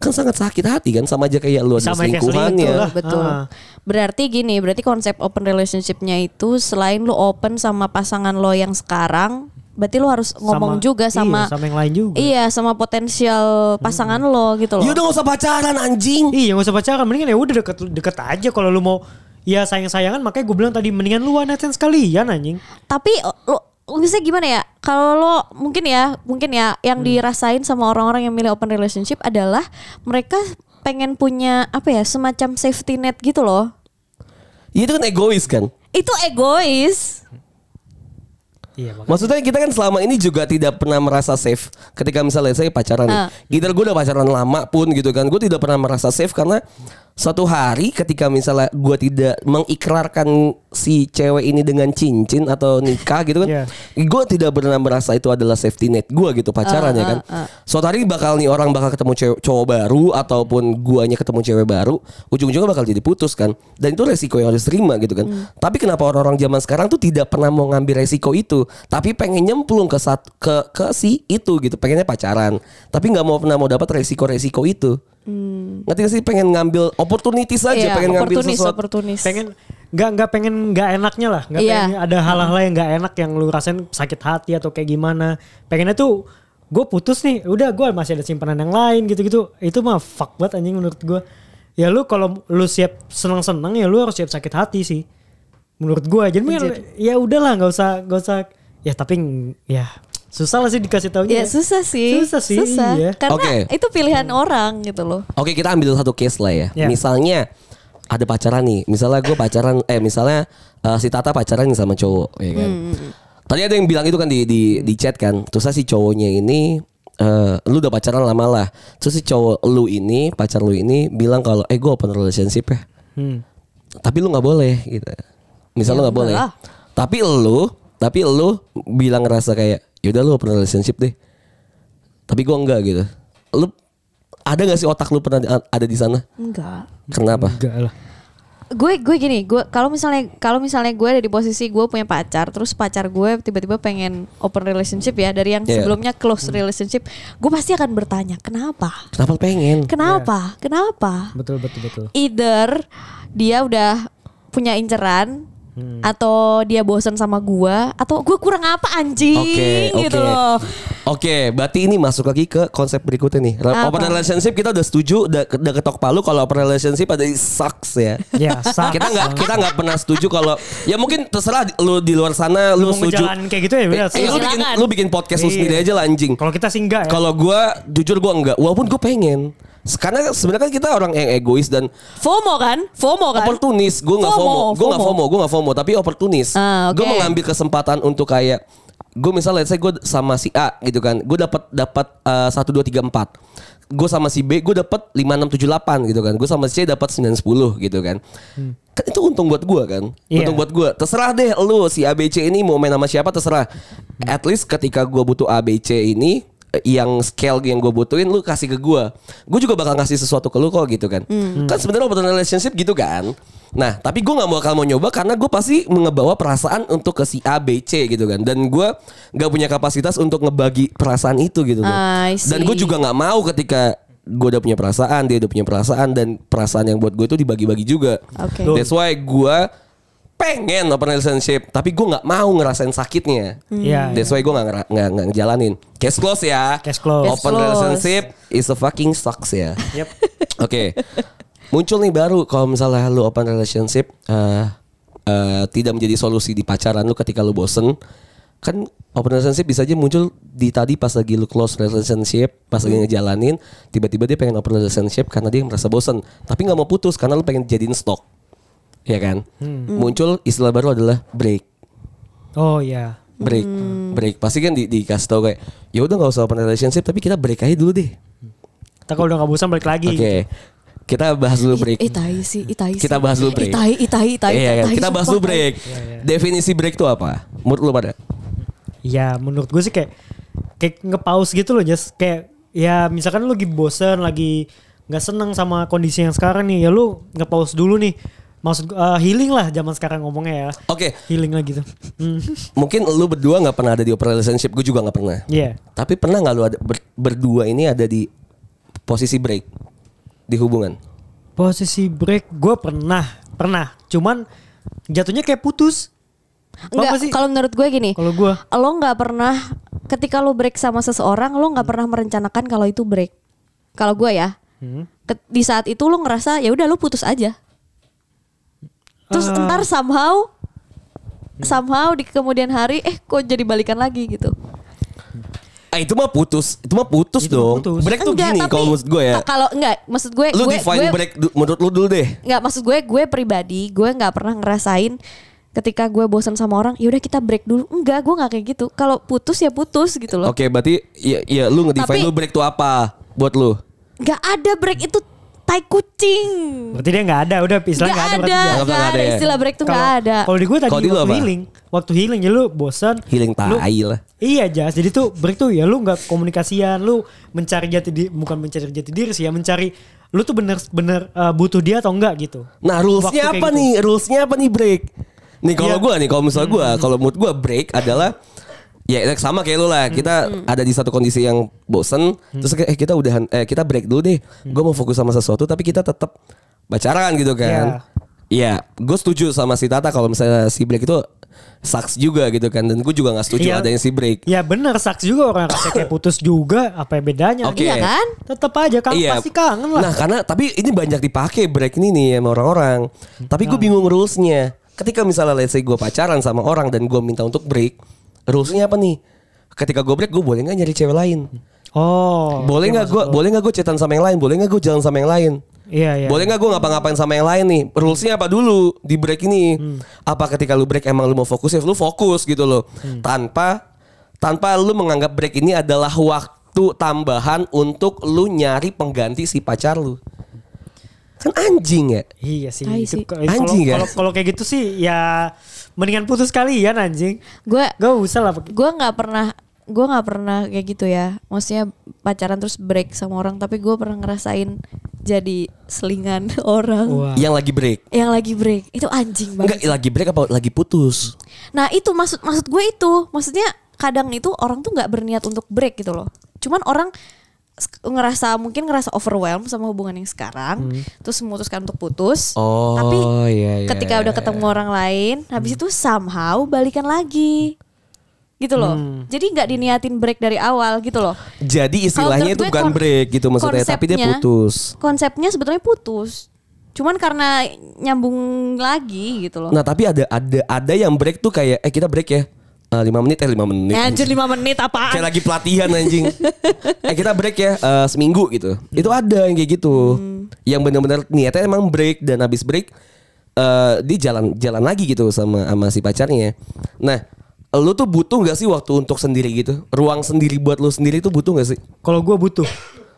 Kan sangat sakit hati kan sama aja kayak lu ada selingkuhannya. selingkuh lah. Betul. Ah. Berarti gini, berarti konsep open relationship-nya itu selain lu open sama pasangan lo yang sekarang, berarti lu harus ngomong Sama- juga sama iya, sama yang lain juga. Iya, sama potensial pasangan lo gitu loh. Ya udah gak usah pacaran anjing. Iya gak usah pacaran Mendingan ya udah deket, deket aja Kalau lu mau Ya sayang-sayangan Makanya gue bilang tadi Mendingan lu one night stand sekalian anjing Tapi lo misalnya gimana ya? Kalau lo mungkin ya, mungkin ya yang dirasain sama orang-orang yang milih open relationship adalah mereka pengen punya apa ya, semacam safety net gitu loh. Ya, itu kan egois kan. Itu egois. Iya makanya Maksudnya kita kan selama ini juga tidak pernah merasa safe ketika misalnya saya pacaran nih. Ah. Either gue udah pacaran lama pun gitu kan. Gue tidak pernah merasa safe karena suatu hari ketika misalnya gue tidak mengikrarkan si cewek ini dengan cincin atau nikah gitu kan. Iya. Gue tidak pernah merasa itu adalah safety net gue gitu pacaran ya kan. Suatu hari bakal nih orang bakal ketemu cewek, cowok baru ataupun guanya ketemu cewek baru. Ujung-ujungnya bakal jadi putus kan. Dan itu resiko yang harus terima gitu kan. Tapi kenapa orang-orang zaman sekarang tuh tidak pernah mau ngambil resiko itu. Tapi pengen nyemplung ke sat, ke ke si itu gitu. Pengennya pacaran. Tapi nggak mau pernah mau dapat resiko-resiko itu. Ngerti gak sih? Pengen ngambil opportunity saja, Iya, pengen ngambil sesuatu. oportunis. pengen nggak nggak pengen nggak enaknya lah. Nggak Iya. pengen ada hal-hal yang nggak enak yang lu rasain sakit hati atau kayak gimana. Pengennya tuh gue putus nih udah gue masih ada simpanan yang lain gitu-gitu. Itu mah fuck banget anjing menurut gue ya lu kalau lu siap senang-senang ya lu harus siap sakit hati sih. Menurut gue jadi mendingan ya udahlah nggak usah nggak usah. Ya tapi ya susah lah sih dikasih taunya Ya susah sih. susah sih iya. Karena Oke. itu pilihan orang gitu loh. Oke kita ambil satu case lah ya. Ya. Misalnya ada pacaran nih. Misalnya gue pacaran, eh misalnya eh, si Tata pacaran nih sama cowok, ya kan. Tadi ada yang bilang itu kan di di, di chat kan. Terus si cowoknya ini, eh lu udah pacaran lama lah. Terus si cowok lu ini, pacar lu ini bilang kalau, eh gue open relationship ya. Hmm. Tapi lu nggak boleh gitu. Misal Ya lu nggak boleh. Tapi lu, tapi lu bilang ngerasa kayak, yaudah lu open relationship deh. Tapi gua enggak gitu. Lu ada gak sih otak lu pernah ada di sana? Enggak. Kenapa? enggak lah gue gue gini gue kalau misalnya kalau misalnya gue ada di posisi gue punya pacar terus pacar gue tiba-tiba pengen open relationship ya dari yang Iya. sebelumnya close relationship gue pasti akan bertanya kenapa Kenapa pengen? kenapa kenapa betul betul betul either dia udah punya inceran Hmm. atau dia bosan sama gua atau gue kurang apa anjing oke. gitu loh Oke, berarti ini masuk lagi ke konsep berikutnya nih. Apa? Open relationship kita udah setuju, udah, udah ketok palu kalau open relationship ada sucks ya. ya sucks. kita nggak kita nggak pernah setuju kalau ya mungkin terserah lu di luar sana lu, Lu setuju. kayak gitu ya, beda. Eh, lu bikin lu bikin podcast lu Iya. sendiri aja lah anjing. kalau kita sih enggak ya Kalau gua jujur gua enggak, walaupun gua pengen. Karena sebenarnya kan kita orang yang egois dan FOMO kan FOMO kan oportunis. Gue nggak FOMO, FOMO, gue nggak FOMO. Gue nggak FOMO, tapi oportunis. Ah, oke. Gue mengambil kesempatan untuk kayak gue misalnya let's say gue sama si A gitu kan, gue dapat dapat eh, satu dua tiga empat. Gue sama si B gue dapat lima enam tujuh delapan gitu kan. Gue sama si C dapat sembilan sepuluh gitu kan. Kan itu untung buat gue kan. Iya. Untung buat gue. Terserah deh lu si ABC ini mau main sama siapa terserah. At least ketika gue butuh ABC ini eh, yang scale yang gue butuhin lu kasih ke gue gue juga bakal ngasih sesuatu ke lu kok gitu kan. Kan sebenarnya open relationship gitu kan. Nah tapi gue nggak bakal mau nyoba karena gue pasti ngebawa perasaan untuk ke si A B C gitu kan. Dan gue nggak punya kapasitas untuk ngebagi perasaan itu gitu see. dan gue juga nggak mau ketika gue udah punya perasaan dia udah punya perasaan dan perasaan yang buat gue itu dibagi-bagi juga. Oke. that's why gue pengen open relationship, tapi gue nggak mau ngerasain sakitnya. Iya. That's why gue nggak nggak nggak ngejalanin. Case close ya. Case close. Case Open close. relationship is a fucking sucks ya. Yep. Oke. Muncul nih baru kalau misalnya lu open relationship eh eh, tidak menjadi solusi di pacaran lu ketika lu bosen. Kan open relationship bisa aja muncul di tadi pas lagi lu close relationship, pas lagi ngejalanin, tiba-tiba dia pengen open relationship karena dia merasa bosen, tapi nggak mau putus karena lu pengen jadiin stok. Ya kan? Muncul istilah baru adalah break Oh iya. break break pasti kan di dikasih tau kayak ya udah nggak usah open relationship tapi kita break aja dulu deh Kita kalau udah gak bosan balik lagi. oke kita bahas dulu break Ih, tai sih, ih, tai Kita bahas dulu break. Ih, tai, ih, tai, ih, tai, Iya kan? kita bahas dulu break definisi break itu apa menurut lu pada Ya menurut gue sih kayak kayak nge-pause gitu loh Jas. Kayak ya misalkan lu lagi bosen, lagi nggak seneng sama kondisi yang sekarang nih, ya lu nge-pause dulu nih. Maksud gue, eh, healing lah zaman sekarang ngomongnya ya. oke Healing lah gitu. Hmm. mungkin lu berdua nggak pernah ada di open relationship gue juga nggak pernah Iya. tapi pernah nggak lu ada ber- berdua ini ada di posisi break di hubungan Posisi break gue pernah, pernah. Cuman jatuhnya kayak putus. Enggak, kalau menurut gue gini. Kalau gue Lo nggak pernah ketika lo break sama seseorang, lo nggak pernah merencanakan kalau itu break. Kalau gue ya, Hmm. di saat itu lo ngerasa ya udah lo putus aja. Terus Ah. ntar somehow, somehow di kemudian hari, eh kok jadi balikan lagi gitu. ah itu mah putus itu mah putus Itu dong putus. break tuh Enggak, gini kalau menurut gue ya Kalau enggak, maksud gue, lu gue, define gue, break menurut lu dulu deh Nggak maksud gue gue pribadi gue nggak pernah ngerasain ketika gue bosan sama orang yaudah kita break dulu enggak gue nggak kayak gitu kalau putus ya putus gitu loh Oke, berarti ya, ya lu ngedefine Tapi- lu break tuh apa buat lu? nggak ada break itu tai kucing berarti dia nggak ada, udah istilahnya nggak ada. ada berarti. Nggak ada ada ya? istilah break tuh nggak ada Kalau di gue tadi di waktu apa? healing, waktu healing ya lu bosan. Healing lu- tai lah. Iya Jas, jadi tuh break tuh ya lu nggak komunikasian, lu mencari jati diri, bukan mencari jati diri sih ya, mencari lu tuh bener-bener uh, butuh dia atau enggak gitu. Nah, rulesnya apa gitu. nih? Rulesnya apa nih break? Nih kalau Iya. gua nih, kalau misalnya gua, kalau mood gua break adalah ya sama kayak lu lah. Kita ada di satu kondisi yang bosen, terus kayak eh kita udahan eh kita break dulu deh. Gua mau fokus sama sesuatu tapi kita tetap pacaran gitu kan. Iya, gue setuju sama si Tata kalau misalnya si break itu sucks juga gitu kan dan gue juga nggak setuju Iya. adanya si break. Ya bener, saks juga orang rasanya kayak putus juga, apa ya bedanya? Oke. iya kan Tetap aja kan pasti kangen lah. Nah karena tapi ini banyak dipakai break ini nih sama orang-orang. Tapi gue Nah. bingung rulesnya. Ketika misalnya let's say gue pacaran sama orang dan gue minta untuk break, rulesnya apa nih? Ketika gue break gue boleh nggak nyari cewek lain? oh. boleh nggak gue boleh nggak gue chatan sama yang lain? Boleh nggak gue jalan sama yang lain? Iya iya. Boleh nggak gue ngapa-ngapain sama yang lain nih? Rulesnya apa dulu di break ini? Hmm. Apa ketika lu break emang lu mau fokus ya lu fokus gitu loh. Hmm. Tanpa tanpa lu menganggap break ini adalah waktu tambahan untuk lu nyari pengganti si pacar lu. Kan anjing ya. Iya sih. Itu Anjing, kalau kan? kalau kayak gitu sih ya mendingan putus kalian anjing. gue Gak usah lah. gue nggak pernah gue nggak pernah kayak gitu ya maksudnya pacaran terus break sama orang tapi gue pernah ngerasain jadi selingan orang Wah. Yang lagi break. yang lagi break itu anjing Enggak banget lagi break apa lagi putus? nah itu maksud maksud gue itu maksudnya kadang itu orang tuh nggak berniat untuk break gitu loh cuman orang ngerasa mungkin ngerasa overwhelm sama hubungan yang sekarang terus memutuskan untuk putus. Oh, tapi iya, iya, ketika iya, udah ketemu orang lain habis itu somehow balikan lagi. Gitu loh. Jadi nggak diniatin break dari awal gitu loh. Jadi istilahnya itu bukan break gitu maksudnya, tapi dia putus. konsepnya sebetulnya putus. Cuman karena nyambung lagi gitu loh. Nah tapi ada ada ada yang break tuh kayak eh kita break ya Eh, lima menit eh lima menit. Ya, anjir 5 menit apaan Kayak lagi pelatihan anjing. eh kita break ya eh, seminggu gitu. Itu ada yang kayak gitu. Yang benar-benar niatnya emang break dan habis break eh dia jalan jalan lagi gitu sama sama si pacarnya. Nah, lu tuh butuh gak sih waktu untuk sendiri gitu? Ruang sendiri buat lu sendiri tuh butuh gak sih? Kalau gue butuh,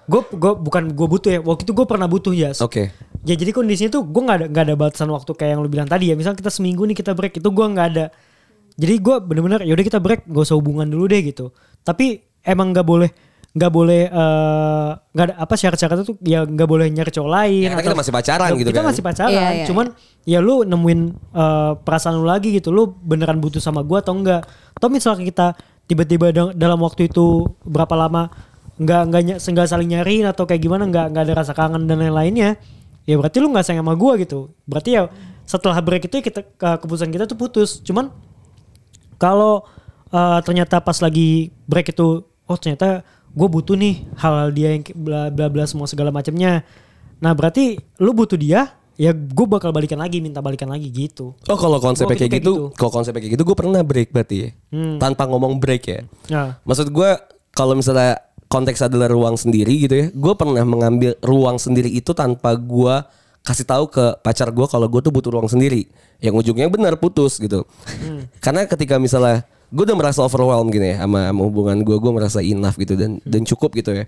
gue gue bukan gue butuh ya. Waktu itu gue pernah butuh ya. Oke. Ya jadi kondisinya tuh gue nggak ada nggak ada batasan waktu kayak yang lu bilang tadi ya. Misal kita seminggu nih kita break itu gue nggak ada. Jadi gue bener-bener yaudah kita break gak usah hubungan dulu deh gitu. Tapi emang nggak boleh nggak boleh eh, nggak ada apa syarat-syaratnya tuh ya nggak boleh nyari cowok lain. Ya, karena kita masih pacaran gitu kita kan. masih pacaran. Iya, iya, Cuman ya lu nemuin eh, perasaan lu lagi gitu. Lu beneran butuh sama gue atau enggak? Atau misalnya kita tiba-tiba dal- dalam waktu itu berapa lama nggak nggak nggak saling nyariin atau kayak gimana nggak nggak ada rasa kangen dan lain-lainnya ya berarti lu nggak sayang sama gue gitu berarti ya setelah break itu kita ke- keputusan kita tuh putus. Cuman kalau eh, ternyata pas lagi break itu oh ternyata gue butuh nih hal dia yang bla bla bla semua segala macamnya. Nah berarti lu butuh dia ya gue bakal balikan lagi minta balikan lagi gitu. Oh kalau konsepnya kayak gitu, gitu. kalau konsepnya kayak gitu gue pernah break berarti ya. Hmm. Tanpa ngomong break ya. Nah Maksud gue kalau misalnya konteks adalah ruang sendiri gitu ya, gue pernah mengambil ruang sendiri itu tanpa gue kasih tahu ke pacar gue kalau gue tuh butuh ruang sendiri. Yang ujungnya benar putus gitu. Karena ketika misalnya gue udah merasa overwhelmed gini ya sama, sama hubungan gue, gue merasa enough gitu dan dan cukup gitu ya.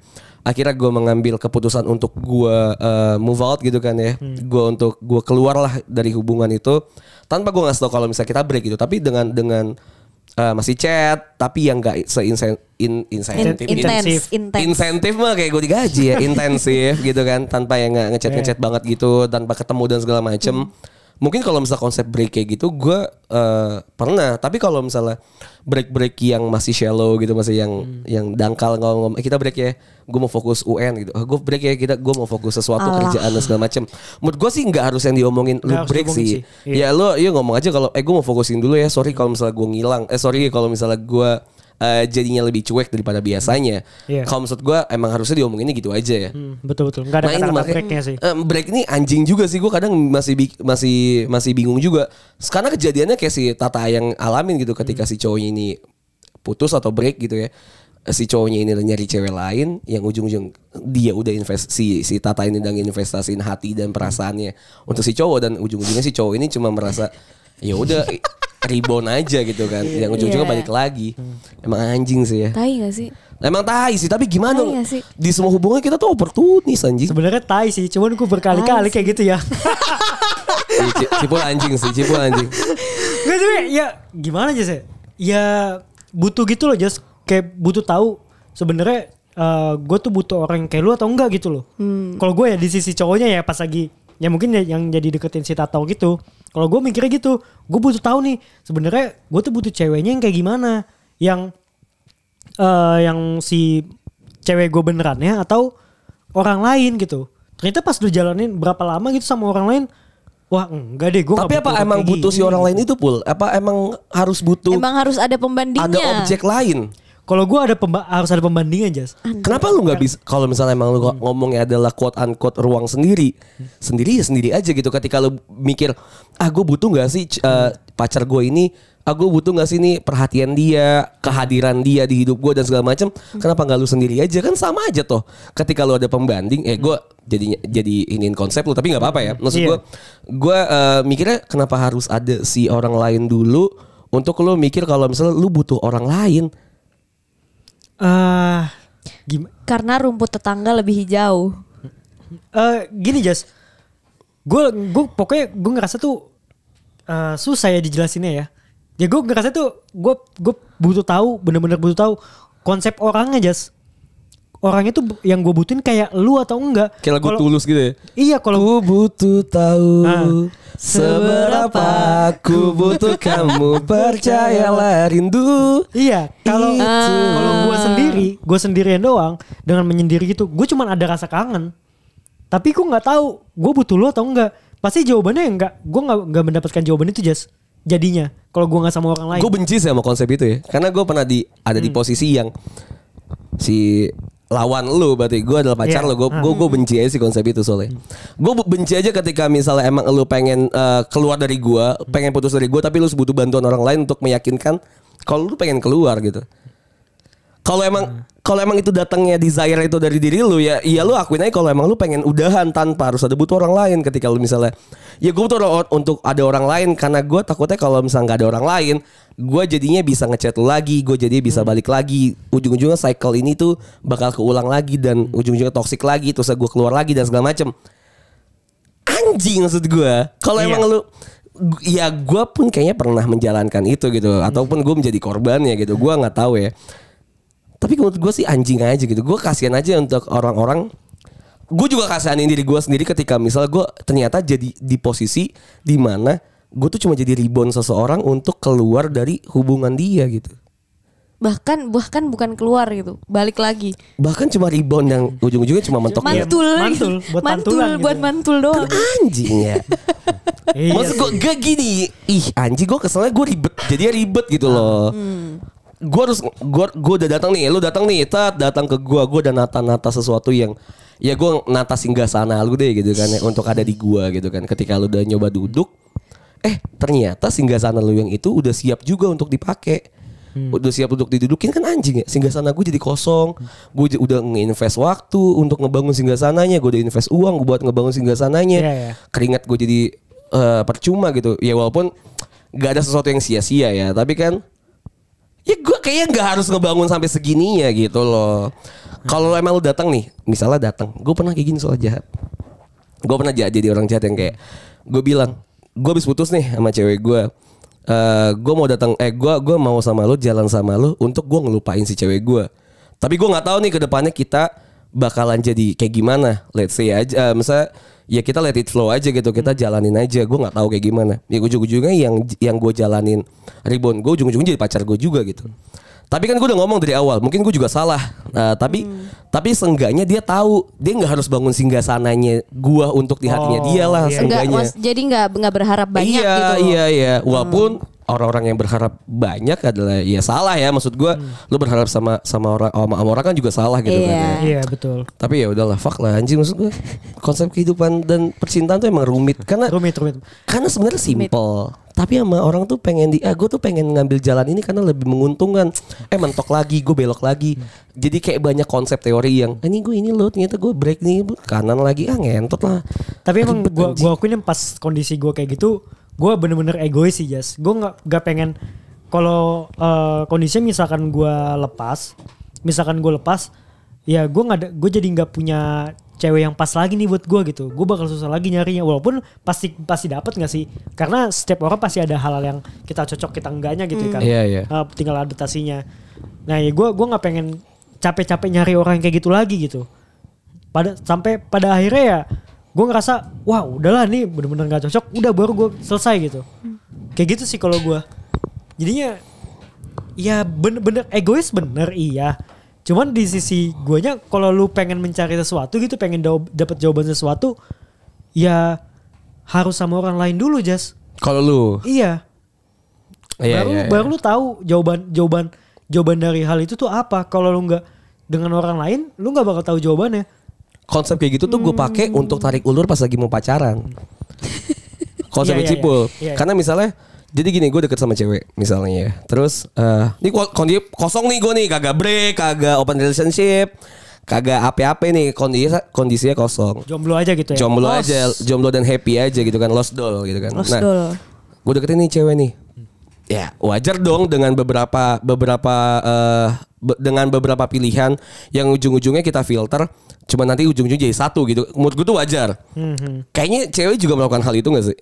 Akhirnya gue mengambil keputusan untuk gue uh, move out gitu kan ya. Gue untuk gue keluar lah dari hubungan itu tanpa gue ngasih tau kalau misalnya kita break gitu. Tapi dengan dengan uh, masih chat tapi yang gak seinsen in, In- insentif intens, intens. insentif mah kayak gue digaji ya intensif gitu kan tanpa yang nggak ngechat ngechat banget gitu tanpa ketemu dan segala macem mungkin kalau misal konsep break kayak gitu gue eh, pernah tapi kalau misalnya break break yang masih shallow gitu masih yang yang dangkal ngomong kita break ya gue mau fokus UN gitu gue break ya kita gue mau fokus sesuatu Alah. kerjaan dan segala macem menurut gue sih nggak harus yang diomongin lu harus break sih, sih. Iya. ya lo ya ngomong aja kalau eh gue mau fokusin dulu ya sorry kalau misalnya gue ngilang eh sorry kalau misalnya gue eh, jadinya lebih cuek daripada biasanya. Iya. kalau maksud gue emang harusnya diomonginnya gitu aja ya. Hmm, betul betul. Nggak ada Nah, kata-kata breaknya sih. Eh, break ini anjing juga sih. Gue kadang masih masih masih bingung juga. Karena kejadiannya kayak si Tata yang alamin gitu ketika si cowoknya ini putus atau break gitu ya. Si cowoknya ini nyari cewek lain yang ujung-ujung dia udah invest si si Tata ini udah investasiin hati dan perasaannya untuk si cowok. Dan ujung-ujungnya si cowok ini cuma merasa ya udah rebound aja gitu kan yang ujung-ujungnya Iya. balik lagi emang anjing sih ya Tai gak sih? emang tai sih tapi gimana Tai nggak sih? di semua hubungan kita tuh oportunis anjing Sebenarnya tai sih, cuman gue berkali-kali kayak gitu ya. Iya, Ci- Cipul anjing sih, Cipul anjing. Gak sih, ya gimana aja sih? Ya butuh gitu loh, just kayak butuh tahu sebenarnya gue tuh butuh orang yang kayak lu atau enggak gitu loh. Kalau gue ya di sisi cowoknya ya pas lagi ya mungkin ya yang jadi deketin si Tato gitu. Kalau gue mikirnya gitu, gue butuh tahu nih sebenarnya gue tuh butuh ceweknya yang kayak gimana, yang eh yang si cewek gue benerannya atau orang lain gitu. Ternyata pas lu jalanin berapa lama gitu sama orang lain, wah enggak deh gue Tapi apa emang butuh si orang lain itu pul? Apa emang harus butuh Emang harus ada pembandingnya. ada objek lain? Kalau gue ada pemba- harus ada pembandingan Jas. Kenapa lu nggak bisa? Kalau misalnya emang lu ngomongnya adalah quote unquote ruang sendiri, sendiri ya sendiri aja gitu. Ketika lu mikir, ah gue butuh nggak sih eh, pacar gue ini? Ah gue butuh nggak sih nih perhatian dia, kehadiran dia di hidup gue dan segala macam? Kenapa nggak lu sendiri aja? Kan sama aja toh. Ketika lu ada pembanding, eh gue jadi jadi iniin konsep lu, tapi nggak apa-apa ya. Maksud gue, gue eh, mikirnya kenapa harus ada si orang lain dulu untuk lu mikir kalau misalnya lu butuh orang lain. Ah, gim- Karena rumput tetangga lebih hijau. eh, gini Jas. Gue gue pokoknya gue ngerasa tuh eh, susah ya dijelasinnya ya. Ya gue ngerasa tuh gue gue butuh tahu bener-bener butuh tahu konsep orangnya Jas. Orangnya tuh yang gue butuhin kayak lu atau enggak. Kayak lagu Kalau- tulus gitu ya. Iya kalau Ku butuh tahu Nah, seberapa ku butuh kamu percayalah rindu. Iya, kalau Itu. kalau gue sendiri, gue sendirian doang dengan menyendiri gitu, gue cuman ada rasa kangen. Tapi gue nggak tahu, gue butuh lo atau enggak. Pasti jawabannya enggak. Gue nggak nggak mendapatkan jawaban itu jas. Jadinya, kalau gue nggak sama orang lain. Gue benci sih sama konsep itu ya. Karena gue pernah di ada Hmm. di posisi yang si lawan lu berarti gue adalah pacar Iya. lu. Gue gue gue benci aja sih konsep itu soalnya gue benci aja ketika misalnya emang lu pengen eh, keluar dari gue pengen putus dari gue tapi lu butuh bantuan orang lain untuk meyakinkan kalau lu pengen keluar gitu kalau emang kalau emang itu datangnya desire itu dari diri lu ya iya lu akuin aja kalau emang lu pengen udahan tanpa harus ada butuh orang lain. Ketika lu misalnya ya gue butuh orang- untuk ada orang lain karena gue takutnya kalau misalnya nggak ada orang lain gue jadinya bisa ngechat lu lagi gue jadinya bisa balik lagi. Ujung-ujungnya cycle ini tuh bakal keulang lagi dan ujung-ujungnya toxic lagi terus gue keluar lagi dan segala macem. Anjing maksud gue kalau Iya. emang lu ya gue pun kayaknya pernah menjalankan itu gitu. Ataupun gue menjadi korbannya gitu. Gue nggak tahu ya tapi menurut gue sih anjing aja gitu. Gue kasihan aja untuk orang-orang. Gue juga kasihanin diri gue sendiri ketika misal gue ternyata jadi di posisi di mana gue tuh cuma jadi rebound seseorang untuk keluar dari hubungan dia gitu. Bahkan bahkan bukan keluar gitu. Balik lagi. Bahkan cuma rebound yang ujung-ujungnya cuma mentok mantul. Mantul, buat mantul buat gitu. mantul doang. Anjing ya. Iya Maksud gue gak gini. Ih anjing gue keselnya gue ribet. Jadinya ribet gitu loh Gue harus Gue gue udah datang nih Lu datang nih Tat datang ke gue Gue udah nata-nata sesuatu yang Ya gue nata singgah sana lu deh gitu kan ya, Untuk ada di gue gitu kan. Ketika lu udah nyoba duduk Eh ternyata singgah sana lu yang itu Udah siap juga untuk dipakai Udah siap untuk didudukin kan anjing ya Singgah sana gue jadi kosong. Gue udah nge-invest waktu Untuk ngebangun singgah sananya Gue udah invest uang buat ngebangun singgah sananya Iya, iya. keringat gue jadi eh, percuma gitu. Ya walaupun nggak ada sesuatu yang sia-sia ya tapi kan ya gue kayaknya nggak harus ngebangun sampai segininya gitu loh. Kalau emang lu datang nih misalnya datang gue pernah kayak gini soal jahat. Gue pernah jahat jadi orang jahat yang kayak gue bilang gue habis putus nih sama cewek gue eh gue mau datang eh gue gua mau sama lu jalan sama lu untuk gue ngelupain si cewek gue tapi gue nggak tahu nih ke depannya kita bakalan jadi kayak gimana let's say aja eh, misalnya ya kita let it flow aja gitu kita jalanin aja gue nggak tahu kayak gimana ya ujung-ujungnya yang yang gue jalanin ribon gue ujung-ujungnya jadi pacar gue juga gitu tapi kan gue udah ngomong dari awal, mungkin gue juga salah. Nah, tapi tapi seenggaknya dia tahu dia nggak harus bangun singgah sananya gue untuk di hatinya Oh, dia lah iya. enggak seenggaknya. mas- jadi nggak nggak berharap banyak iya, gitu loh. Iya iya Walaupun orang-orang yang berharap banyak adalah ya salah ya maksud gue lu berharap sama sama orang sama, sama orang kan juga salah gitu kan. Iya. ya. Iya betul. Tapi ya udahlah fuck lah anjing maksud gue. Konsep kehidupan dan percintaan tuh emang rumit karena Rumit rumit. karena sebenarnya simple. Tapi sama orang tuh pengen di, ah gue tuh pengen ngambil jalan ini karena lebih menguntungkan. Eh mentok lagi, gue belok lagi. Jadi kayak banyak konsep teori yang, "Ah, ini gue ini loh, ternyata gue break nih kanan lagi, ah ngentot lah. Tapi emang anjing. gua akuin yang pas kondisi gua kayak gitu, gua bener-bener egois sih Jas. Gua nggak nggak pengen kalau eh, kondisinya misalkan gua lepas, misalkan gua lepas, ya gua nggak ada, gue jadi nggak punya cewek yang pas lagi nih buat gua gitu. Gue bakal susah lagi nyarinya, walaupun pasti pasti dapat nggak sih? Karena setiap orang pasti ada hal-hal yang kita cocok kita enggaknya gitu kan. Iya, iya. Eh, tinggal adaptasinya. Nah ya gue gua nggak pengen capek-capek nyari orang yang kayak gitu lagi gitu pada sampai pada akhirnya ya gue ngerasa wah udahlah nih bener-bener gak cocok. Udah baru gue selesai gitu. Kayak gitu sih kalau gue jadinya ya bener-bener egois bener iya. Cuman di sisi guanya kalau lu pengen mencari sesuatu gitu pengen dapet jawaban sesuatu ya harus sama orang lain dulu jas. Kalau lu, iya. Iya, baru iya, iya. baru lu tahu jawaban jawaban jawaban dari hal itu tuh apa. Kalau lu nggak dengan orang lain lu nggak bakal tahu jawabannya konsep kayak gitu tuh gue pakai untuk tarik ulur pas lagi mau pacaran. Konsep iya, cipul. Iya, iya. Karena misalnya jadi gini gue deket sama cewek misalnya ya. Terus eh ini ko- kondisi kosong nih gue nih kagak break, kagak open relationship, kagak apa-apa nih kondisi kondisinya kosong. jomblo aja gitu ya Jomblo Los. aja, jomblo dan happy aja gitu kan, lost doll gitu kan. Lost nah, doll. gue deketin nih cewek nih. Ya wajar dong dengan beberapa beberapa eh, be- dengan beberapa pilihan yang ujung-ujungnya kita filter, cuma nanti ujung-ujungnya jadi satu gitu. Menurut gue tuh wajar. Mhm. Kayaknya cewek juga melakukan hal itu gak sih?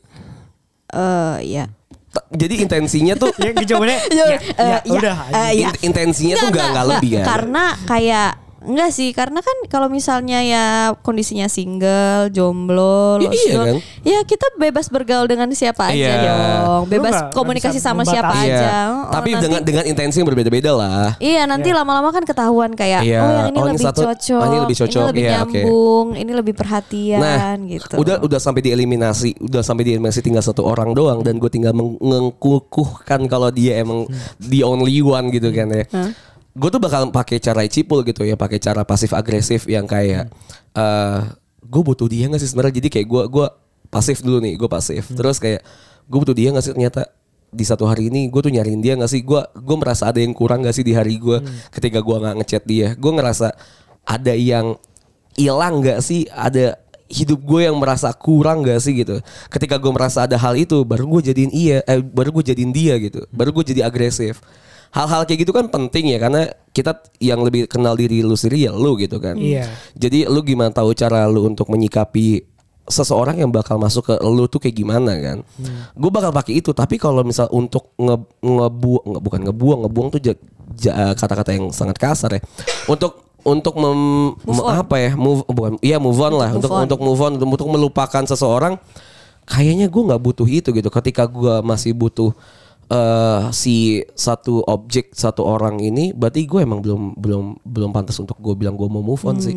Eh, iya. Ta- Jadi intensinya tuh ya jawabannya ya, Eh, ya, ya, udah eh, iya. in- intensinya tuh gak, nggak lebih kan? Karena kayak enggak sih, karena kan kalau misalnya ya kondisinya single, jomblo, Ya, iya doll, kan? ya kita bebas bergaul dengan siapa aja Iya. dong, bebas nggak- komunikasi bisa sama siapa membatasi. aja. Iya. Oh, Tapi nanti- dengan dengan intensi yang berbeda-beda lah. Iya nanti lama-lama kan ketahuan kayak Iya. oh yang ini Oh, ini lebih satu- cocok, oh, ini lebih cocok. lebih Iya, oke. nyambung, ini lebih perhatian Nah, gitu. udah udah sampai dieliminasi, udah sampai dieliminasi tinggal satu orang doang dan gue tinggal mengkukuhkan kalau dia emang the only one gitu kan ya. Gue tuh bakal pakai cara cipul gitu ya, pakai cara pasif agresif yang kayak eh gue butuh dia gak sih sebenarnya? Jadi kayak gue gua pasif dulu nih, gue pasif. Terus kayak gue butuh dia gak sih ternyata di satu hari ini gue tuh nyariin dia gak sih? Gue gue merasa ada yang kurang gak sih di hari gue ketika gue nggak ngechat dia? Gue ngerasa ada yang hilang gak sih? Ada hidup gue yang merasa kurang gak sih gitu? Ketika gue merasa ada hal itu baru gue jadiin iya eh, baru gue jadiin dia gitu. Baru gue jadi agresif hal-hal kayak gitu kan penting ya karena kita yang lebih kenal diri lu sendiri ya lu gitu kan Iya. jadi lu gimana tahu cara lu untuk menyikapi seseorang yang bakal masuk ke lu tuh kayak gimana kan gue bakal pakai itu tapi kalau misal untuk nge ngebuang nge, bukan ngebuang ngebuang tuh kata-kata yang sangat kasar ya untuk untuk mem, Move on. apa ya move bukan iya move on lah Untuk untuk move on. untuk move on untuk melupakan seseorang kayaknya gue nggak butuh itu gitu ketika gue masih butuh eh si satu objek satu orang ini berarti gue emang belum belum belum pantas untuk gue bilang gue mau move on sih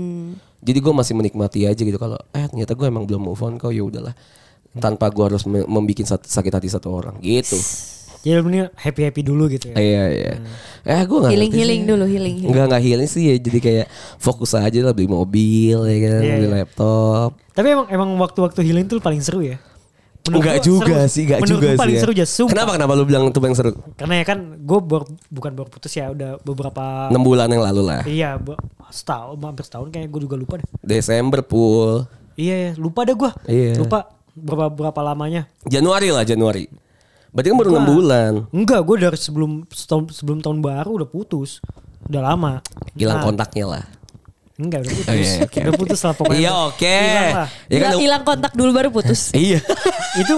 jadi gue masih menikmati aja gitu kalau eh ternyata gue emang belum move on kok ya udahlah tanpa gue harus me- membuat sat- sakit hati satu orang gitu Jadi mending happy happy dulu gitu ya. iya iya eh gue nggak Healing healing sih. dulu healing. healing. Enggak enggak healing sih ya jadi kayak fokus aja lah beli mobil ya kan Iya, beli iya. laptop Tapi emang emang waktu-waktu healing tuh paling seru ya. Menurut Enggak juga seru. sih, enggak Menurut juga sih. paling ya. seru aja. Sumpah. Kenapa kenapa lu bilang itu paling seru? Karena ya kan gue bukan baru putus ya, udah beberapa 6 bulan yang lalu lah. Iya, setahun, hampir setahun kayaknya gue juga lupa deh. Desember pool. Iya, ya, lupa deh gue. Iya. Lupa berapa berapa lamanya. Januari lah Januari. Berarti kan baru 6 bulan. Enggak, gue dari sebelum setahun, sebelum tahun baru udah putus. Udah lama. Hilang Nah, kontaknya lah. Enggak, udah putus. Oh, iya, oke, udah putus lah pokoknya. Iya oke. Hilang lah. Ya kan Hilang hilang kontak dulu baru putus. Iya. Itu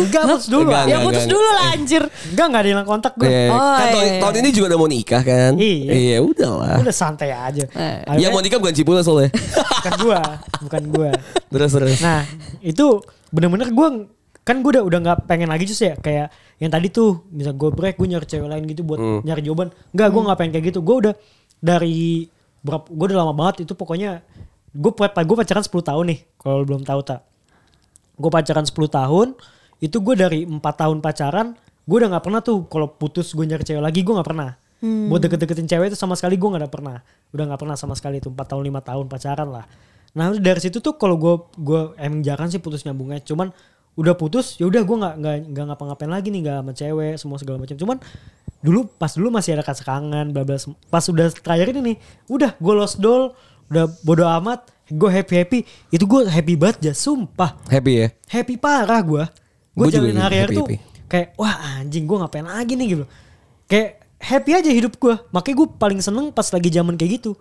enggak putus dulu. Enggak, ya putus enggak. dulu lah anjir. Enggak, enggak ada hilang kontak gue. Iya, Oh, kan iya, tahun, iya. tahun ini juga udah mau nikah kan? Iya. Iya, udahlah. Udah santai aja. Eh. Yang mau nikah bukan Cipula soalnya. bukan gua, bukan gua. terus terus. Nah, itu bener-bener gua kan gue udah udah nggak pengen lagi just ya kayak yang tadi tuh misal gue break gue nyari cewek lain gitu buat nyari jawaban nggak gue nggak pengen kayak gitu gue udah dari berapa gue udah lama banget itu pokoknya gue gue pacaran 10 tahun nih kalau lu belum tahu tak gue pacaran 10 tahun itu gue dari empat tahun pacaran gue udah nggak pernah tuh kalau putus gue nyari cewek lagi gue nggak pernah. Buat deket-deketin cewek itu sama sekali gue nggak ada pernah. Udah nggak pernah sama sekali tuh empat tahun lima tahun pacaran lah. Nah dari situ tuh kalau gue gue emang jarang sih putus nyambungnya cuman udah putus ya udah gue nggak nggak nggak ngapa-ngapain lagi nih nggak sama cewek semua segala macam. Cuman dulu pas dulu masih ada rasa kangen bla bla pas udah terakhir ini nih udah gue lost doll udah bodo amat gue happy happy itu gue happy banget ya sumpah. Happy ya? happy parah gue gue jalanin hari-hari tuh happy-happy. kayak wah anjing gue ngapain lagi nih? gitu kayak happy aja hidup gue makanya gue paling seneng pas lagi zaman kayak gitu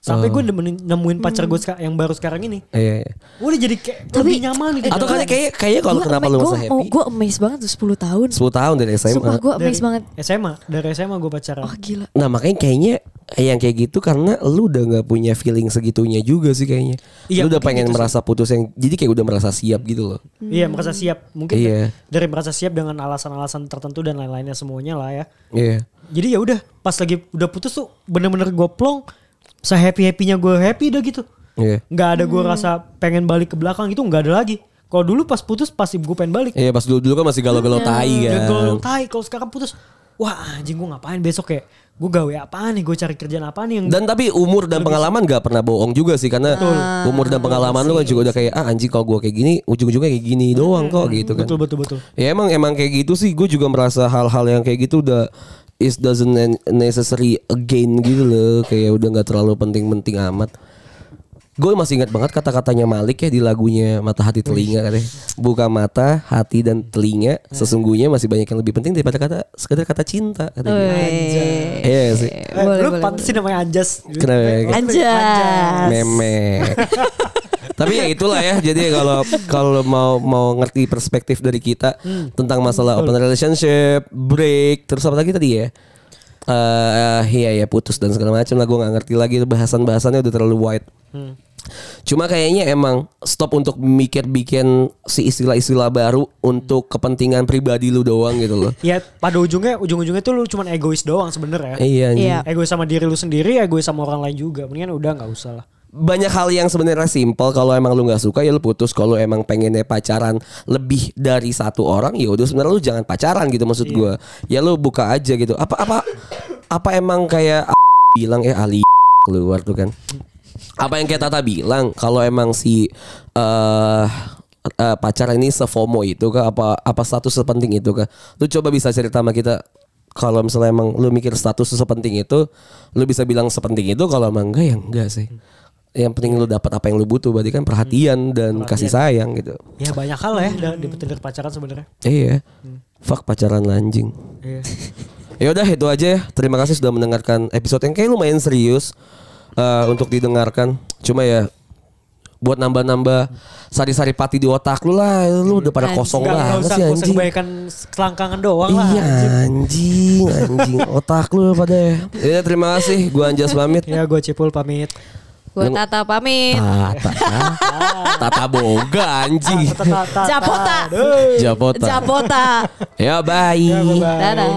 sampai gue nemuin, nemuin pacar gue yang baru sekarang ini Iya, iya. udah jadi kayak Tapi- lebih nyaman gitu Atau kayak kayak kayak kalau kenapa lu masa mau- happy? Gue amazed banget tuh 10 tahun. 10 tahun dari SMA. Sumpah gue dari amazed banget. SMA dari SMA gue pacaran Oh gila. Nah makanya kayaknya yang kayak gitu karena lu udah nggak punya feeling segitunya juga sih kayaknya. Iya, lu udah pengen gitu sih. merasa putus yang jadi kayak udah merasa siap gitu loh. Iya merasa siap mungkin Iya. dari merasa siap dengan alasan-alasan tertentu dan lain-lainnya semuanya lah ya. Iya. Jadi ya udah pas lagi udah putus tuh bener-bener gue plong, se happy happynya gue happy udah gitu. Iya. Nggak ada gue rasa pengen balik ke belakang gitu nggak ada lagi. Kalau dulu pas putus pasti gue pengen balik. Iya pas dulu dulu kan masih galau-galau tai Udah kan. gue tai kalau sekarang putus. Wah anjing gue ngapain besok kayak gue gawe apaan nih gue cari kerjaan apaan nih yang Dan tapi umur dan pengalaman gak pernah bohong juga sih karena umur dan pengalaman lu kan juga udah kayak ah anjing kalau gua kayak gini ujung-ujungnya kayak gini doang kok gitu kan. betul betul betul. Ya emang emang kayak gitu sih gue juga merasa hal-hal yang kayak gitu udah is doesn't ne- necessary again gitu loh kayak udah nggak terlalu penting-penting amat. Gue masih ingat banget kata-katanya Malik ya di lagunya Mata Hati Telinga katanya. Buka mata, hati dan telinga sesungguhnya masih banyak yang lebih penting daripada kata sekedar kata cinta katanya. Iya sih. Eh, Boleh, lu boleh, pantas sih namanya Anjas. Kenapa ya? Anjas. Memek. Tapi ya itulah ya. Jadi kalau kalau mau mau ngerti perspektif dari kita tentang masalah open relationship, break, terus apa lagi tadi ya? Eh iya ya putus dan segala macam lah gue nggak ngerti lagi bahasan-bahasannya udah terlalu wide. Cuma kayaknya emang stop untuk mikir bikin si istilah-istilah baru untuk kepentingan pribadi lu doang gitu loh. Ya pada ujungnya ujung-ujungnya tuh lu cuman egois doang sebenarnya. Iya. Iya. Egois sama diri lu sendiri, egois sama orang lain juga. Mendingan udah nggak usah lah. Banyak hal yang sebenarnya simpel kalau emang lu nggak suka ya lu putus. Kalau emang pengennya pacaran lebih dari satu orang ya udah sebenarnya lu jangan pacaran gitu maksud gua. Ya lu buka aja gitu. Apa apa apa emang kayak bilang eh Ali keluar tuh kan? Apa yang kayak Tata bilang kalau emang si eh eh, pacaran ini sefomo itu kah? Apa apa status sepenting itu kah? Lu coba bisa cerita sama kita. Kalau misalnya emang lu mikir status sepenting itu lu bisa bilang sepenting itu kalau emang enggak ya enggak sih yang penting lu dapat apa yang lu butuh berarti kan perhatian dan kasih sayang gitu Ya banyak hal lah ya da- dapetin dari pacaran sebenarnya. iya fuck pacaran anjing Iya. Ya udah itu aja ya. Terima kasih sudah mendengarkan episode yang kayak lumayan serius eh, untuk didengarkan. Cuma ya buat nambah-nambah sari-sari pati di otak lu lah. Lu udah pada Anjing. kosong banget usah, sih anjing. kebaikan selangkangan doang lah. Iya anjing, anjing otak lu pada. Ya terima kasih. Gua Anjas pamit. Ya gue Cipul pamit. Gue Tata pamit. Tata. Tata boga anjing. Japota. Japota. Japota. Ya bye. Ya. Dadah.